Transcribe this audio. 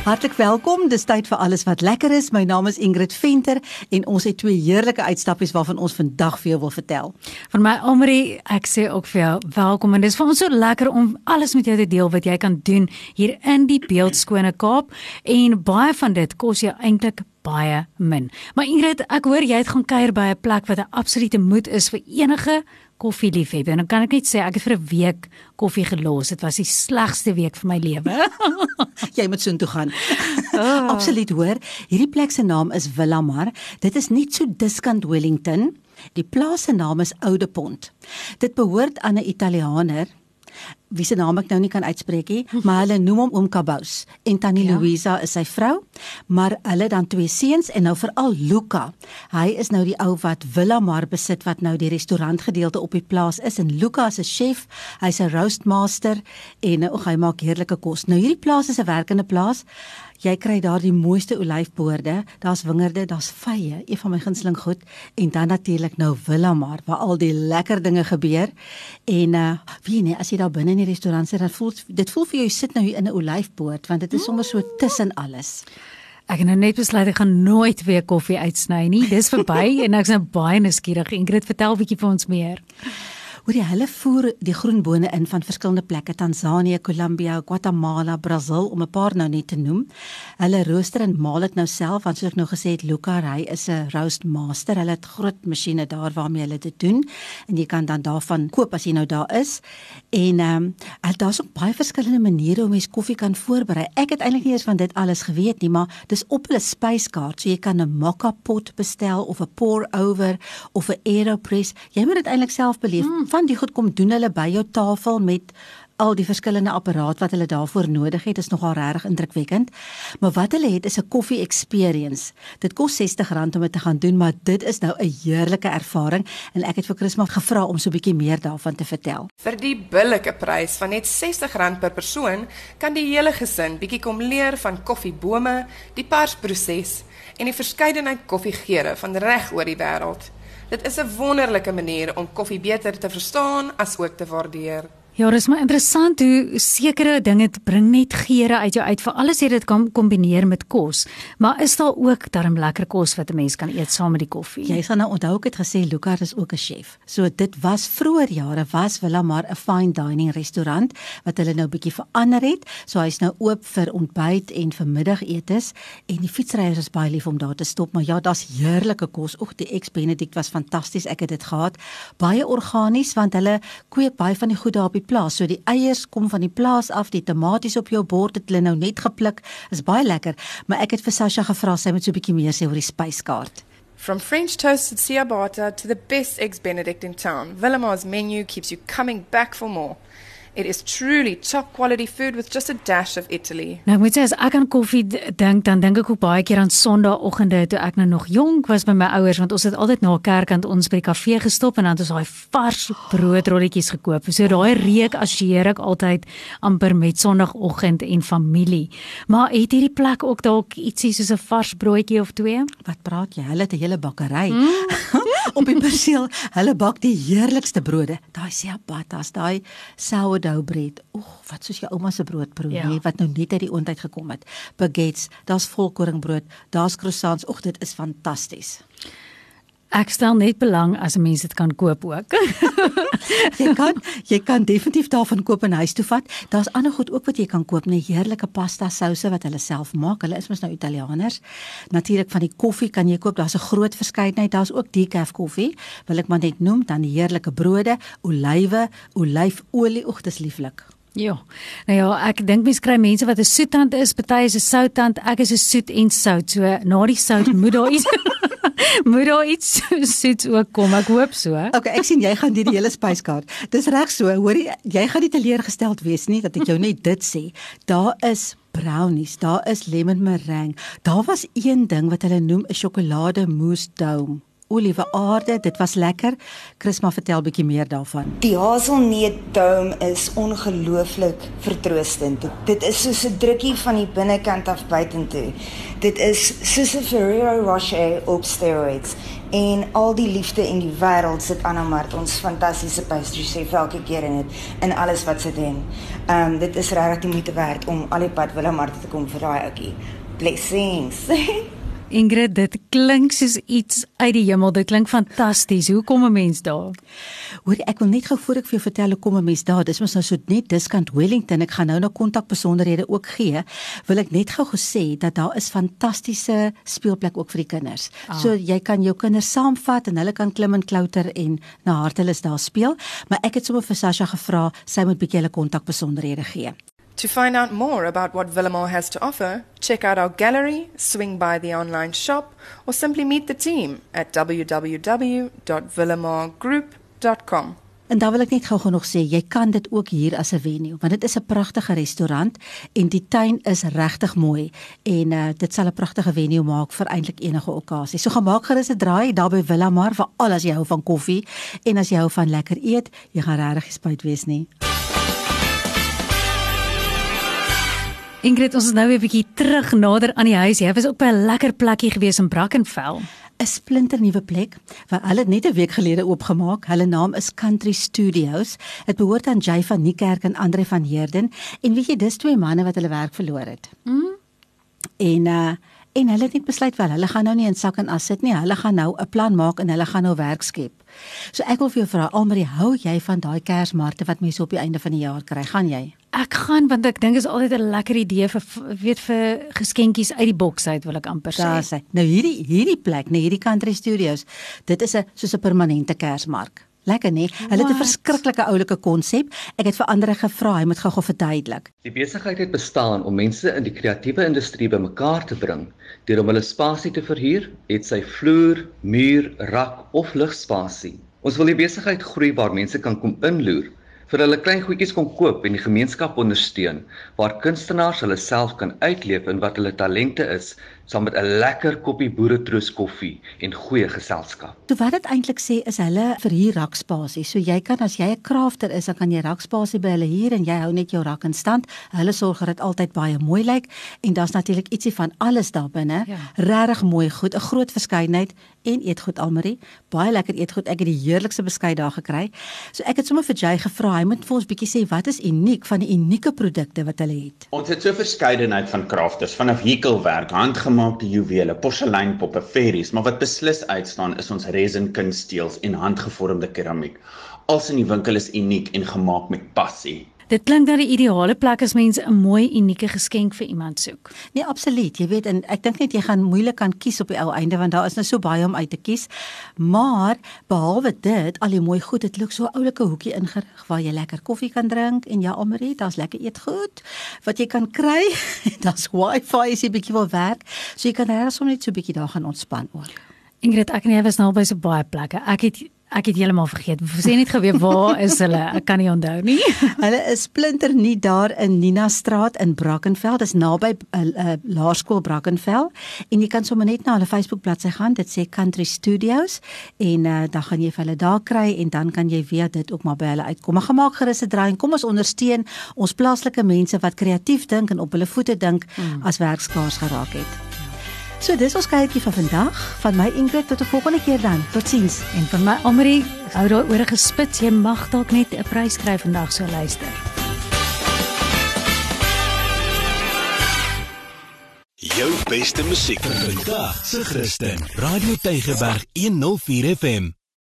Hartlik welkom. Dis tyd vir alles wat lekker is. My naam is Ingrid Venter en ons het twee heerlike uitstappies waarvan ons vandag vir jou wil vertel. Van my Omri, ek sê ook vir jou welkom en dis vir ons so lekker om alles met jou te deel wat jy kan doen hier in die beeldskone Kaap en baie van dit kos jou eintlik baie min. Maar Ingrid, ek hoor jy het gaan kuier by 'n plek wat 'n absolute moed is vir enige koffieliefhebber. En dan kan ek net sê ek het vir 'n week koffie gelos. Dit was die slegste week van my lewe. jy moet soontoe gaan. Oh. Absoluut hoor. Hierdie plek se naam is Villamar. Dit is net so diskant Wellington. Die plaas se naam is Oudepont. Dit behoort aan 'n Italianer wie se naam ek nou nie kan uitspreek nie, maar hulle noem hom oom Kabous en tannie ja. Louisa is sy vrou, maar hulle dan twee seuns en nou veral Luca. Hy is nou die ou wat Villa Mar besit wat nou die restaurantgedeelte op die plaas is en Luca is 'n chef, hy's 'n roastmaster en ook hy maak heerlike kos. Nou hierdie plaas is 'n werkende plaas. Jy kry daar die mooiste olyfboorde, daar's wingerde, daar's vye, een van my gunsteling goed en dan natuurlik nou Villa Mar waar al die lekker dinge gebeur. En uh weet jy nie, as jy daar binne die restaurant sit, dan voel dit voel vir jou jy sit nou hier in 'n olyfboord want dit is sommer so tussen alles. Ek het nou net besluit ek gaan nooit weer koffie uitsny nie. Dis verby en ek's nou baie nuuskierig. Ingrid, vertel 'n bietjie vir ons meer. Hoor jy, hulle voer die groenbone in van verskillende plekke, Tansanië, Kolumbia, Guatemala, Brasil om 'n paar nou net te noem. Hulle rooster en maal dit nou self, want soos ek nou gesê het, Luca, hy is 'n roast master. Hulle het groot masjiene daar waarmee hulle dit doen en jy kan dan daarvan koop as jy nou daar is. En ehm um, daar's ook baie verskillende maniere hoe mens koffie kan voorberei. Ek het eintlik nie eens van dit alles geweet nie, maar dis op hulle spyskaart, so jy kan 'n mocha pot bestel of 'n pour over of 'n AeroPress. Jy moet dit eintlik self beleef. Mm van die goed kom doen hulle by jou tafel met al die verskillende apparaat wat hulle daarvoor nodig het is nogal regtig indrukwekkend. Maar wat hulle het is 'n koffie experience. Dit kos R60 om dit te gaan doen, maar dit is nou 'n heerlike ervaring en ek het vir Chrisma gevra om so 'n bietjie meer daarvan te vertel. Vir die billike prys van net R60 per persoon kan die hele gesin bietjie kom leer van koffiebome, die persproses en die verskeidenheid koffiegeure van reg oor die wêreld. Dit is 'n wonderlike manier om koffie beter te verstaan as ook te waardeer. Ja, dit is maar interessant hoe sekere dinge bring net geure uit jou uit vir alles jy dit kan kombineer met kos. Maar is daar ook darm lekker kos wat 'n mens kan eet saam met die koffie? Jy gaan nou onthou ek het gesê Luca is ook 'n chef. So dit was vroeër jare was Villa maar 'n fine dining restaurant wat hulle nou bietjie verander het. So hy's nou oop vir ontbyt en vir middagetes en die fietsryers is baie lief om daar te stop. Maar ja, daar's heerlike kos. Oek die ex Benedict was fantasties. Ek het dit gehad. Baie organies want hulle kweek baie van die goed daar op die plaas. So die eiers kom van die plaas af, die tomaties op jou bord het hulle nou net gepluk. Is baie lekker, maar ek het vir Sasha gevra sy moet so 'n bietjie meer sê oor die spyskaart. From French toasted ciabatta to the best eggs benedict in town, Villamar's menu keeps you coming back for more. It is truly top quality food with just a dash of Italy. Nou moet sê as ek aan koffie dink, dan dink ek ook baie keer aan Sondagoggende toe ek nou nog jonk was by my ouers want ons het altyd na 'n kerk aan ons by die kafee gestop en dan het ons daai vars broodrolletjies gekoop. So daai reuk assosieer ek altyd amper met Sondagoggend en familie. Maar het hierdie plek ook dalk ietsie soos 'n vars broodjie of twee? Wat praat jy? Hulle het 'n hele bakkery. Mm. Op die perseel. Hulle bak die heerlikste brode. Daai ciabattas, daai sour sourdough bread. Oeg, wat soos jou ouma se broodbrood, ja. nee, wat nou net uit die oond uit gekom het. Baguettes, daar's volkoringbrood, daar's croissants. Oeg, dit is fantasties. Ek stel net belang as 'n mens dit kan koop ook. jy kan jy kan definitief daarvan koop en huis toe vat. Daar's ander goed ook wat jy kan koop, net heerlike pasta souse wat hulle self maak. Hulle is mos nou Italianers. Natuurlik van die koffie kan jy koop. Daar's 'n groot verskeidenheid. Daar's ook decaf koffie, wil ek maar net noem, dan die heerlike brode, olywe, olyfolie. Oeg, dis lieflik. Ja. Nou ja, ek dink mense kry mense wat 'n soettand is, party is 'n souttand, ek is 'n soet en sout. So na die sout moet daar iets moet daar iets soets ook kom. Ek hoop so. Okay, ek sien jy gaan die hele spyskaart. Dis reg so. Hoor jy, jy gaan nie teleurgesteld wees nie dat ek jou net dit sê. Daar is brownies, daar is lemon meringue. Daar was een ding wat hulle noem 'n sjokolade mousse dome. O liewe aarde, dit was lekker. Chris, maar vertel bietjie meer daarvan. Die haselneutdome is ongelooflik vertroostend. Dit, is soos 'n drukkie van die binnekant af buitentoe. Dit is soos 'n Ferrero Rocher op steroids en al die liefde in die wêreld sit Anna Mart ons fantastiese pastry chef elke keer in dit in alles wat sy doen. Ehm um, dit is regtig die moeite werd om al die pad Willem Mart te kom vir daai ouetjie. Blessings. Ingrid, dit klink soos iets uit die hemel. Dit klink fantasties. Hoe kom 'n mens daar? Hoor, ek wil net gou voor ek vir jou vertel hoe kom 'n mens daar. Dis mos nou so net Diskant Wellington. Ek gaan nou nou kontakbesonderhede ook gee. Wil ek net gou gesê dat daar is fantastiese speelplek ook vir die kinders. Ah. So jy kan jou kinders saamvat en hulle kan klim en klouter en na hartelus daar speel. Maar ek het sommer vir Sasha gevra sy moet bietjie hulle kontakbesonderhede gee. To find out more about what Villamore has to offer, check out our gallery, swing by the online shop, or simply meet the team at www.villamoregroup.com. En dan wil ek net gou nog sê, jy kan dit ook hier as 'n venue, want dit is 'n pragtige restaurant en die tuin is regtig mooi en uh, dit sal 'n pragtige venue maak vir eintlik enige okasie. So gaan maak gerus 'n draai daar by Villa Mar vir al as jy hou van koffie en as jy hou van lekker eet, jy gaan regtig spyt wees nie. Ingrid, ons is nou weer 'n bietjie terug nader aan die huis. Jy was ook by 'n lekker plekkie gewees in Brackenfell. 'n Splinternuwe plek waar hulle net 'n week gelede oopgemaak. Hulle naam is Country Studios. Dit behoort aan Jay van Niekerk en Andre van Heerden. En weet jy, dis twee manne wat hulle werk verloor het. Mm. En uh en hulle het net besluit wel, hulle gaan nou nie in sak en as sit nie. Hulle gaan nou 'n plan maak en hulle gaan nou werk skep. So ek wil vir jou vra, Almarie, hou jy van daai Kersmarkte wat mense op die einde van die jaar kry? Gaan jy? Ek gaan want ek dink is altyd 'n lekker idee vir weet vir geskenkies uit die boks uit wil ek amper sê. Daar sê. Nou hierdie hierdie plek, nee hierdie Country Studios, dit is 'n soos 'n permanente Kersmark. Lekker nee. Hulle het 'n verskriklike oulike konsep. Ek het vir ander gevra, hy moet gou-gou verduidelik. Die besigheid het bestaan om mense in die kreatiewe industrie bymekaar te bring deur om hulle spasie te verhuur, het sy vloer, muur, rak of ligspasie. Ons wil die besigheid groei waar mense kan kom inloer vir hulle klein goedjies kon koop en die gemeenskap ondersteun waar kunstenaars hulle self kan uitleef in wat hulle talente is saam met 'n lekker koppie boeretroos koffie en goeie geselskap. So wat dit eintlik sê is hulle verhuur rakspasie. So jy kan as jy 'n crafter is, dan kan jy rakspasie by hulle huur en jy hou net jou rak in stand. Hulle sorg dat dit altyd baie mooi lyk en daar's natuurlik ietsie van alles daar binne. Ja. Regtig mooi goed, 'n groot verskeidenheid en eetgoed Almarie. Baie lekker eetgoed. Ek het die heerlikste beskuit daar gekry. So ek het sommer vir Jay gevra, hy moet vir ons bietjie sê wat is uniek van die unieke produkte wat hulle het. Ons het so verskeidenheid van crafters, vanaf hekelwerk, handgemaakte juwele, porseleinpoppe, fairies, maar wat beslis uitstaan is ons resin kunststeels en handgevormde keramiek. Alles in die winkel is uniek en gemaak met passie. Dit klink na die ideale plek as mens 'n mooi unieke geskenk vir iemand soek. Nee, absoluut. Jy weet en ek dink net jy gaan moeilik kan kies op die ou einde want daar is nou so baie om uit te kies. Maar behalwe dit, al die mooi goed, dit lyk so 'n oulike hoekie ingerig waar jy lekker koffie kan drink en ja, Amarie, daar's lekker eetgoed wat jy kan kry. daar's wifi as jy bietjie wil werk. So jy kan regtig sommer net so bietjie daar gaan ontspan ook. Ingrid, ek en jy was nou by so baie plekke. Ek het Ek het heeltemal vergeet. Sê net geweet waar is hulle? Ek kan nie onthou nie. hulle is splinter nie daar in Nina Straat in Brackenfell. Dis naby 'n uh, eh, uh, eh, laerskool Brackenfell en jy kan sommer net na hulle Facebook bladsy gaan. Dit sê Country Studios en uh, dan gaan jy vir hulle daar kry en dan kan jy weet dit ook maar by hulle uitkom. Maar gemaak gerus 'n draai en kom ons ondersteun ons plaaslike mense wat kreatief dink en op hulle voete dink mm. as werkskaars geraak het. So dis ons kuiertjie van vandag. Van my Ingrid tot 'n volgende keer dan. Totsiens. En van my Amri, hou daar oor gespits. Jy mag dalk net 'n prys kry vandag so luister. Jou beste musiek vir vandag. Se Christen. Radio Tygerberg 104 FM.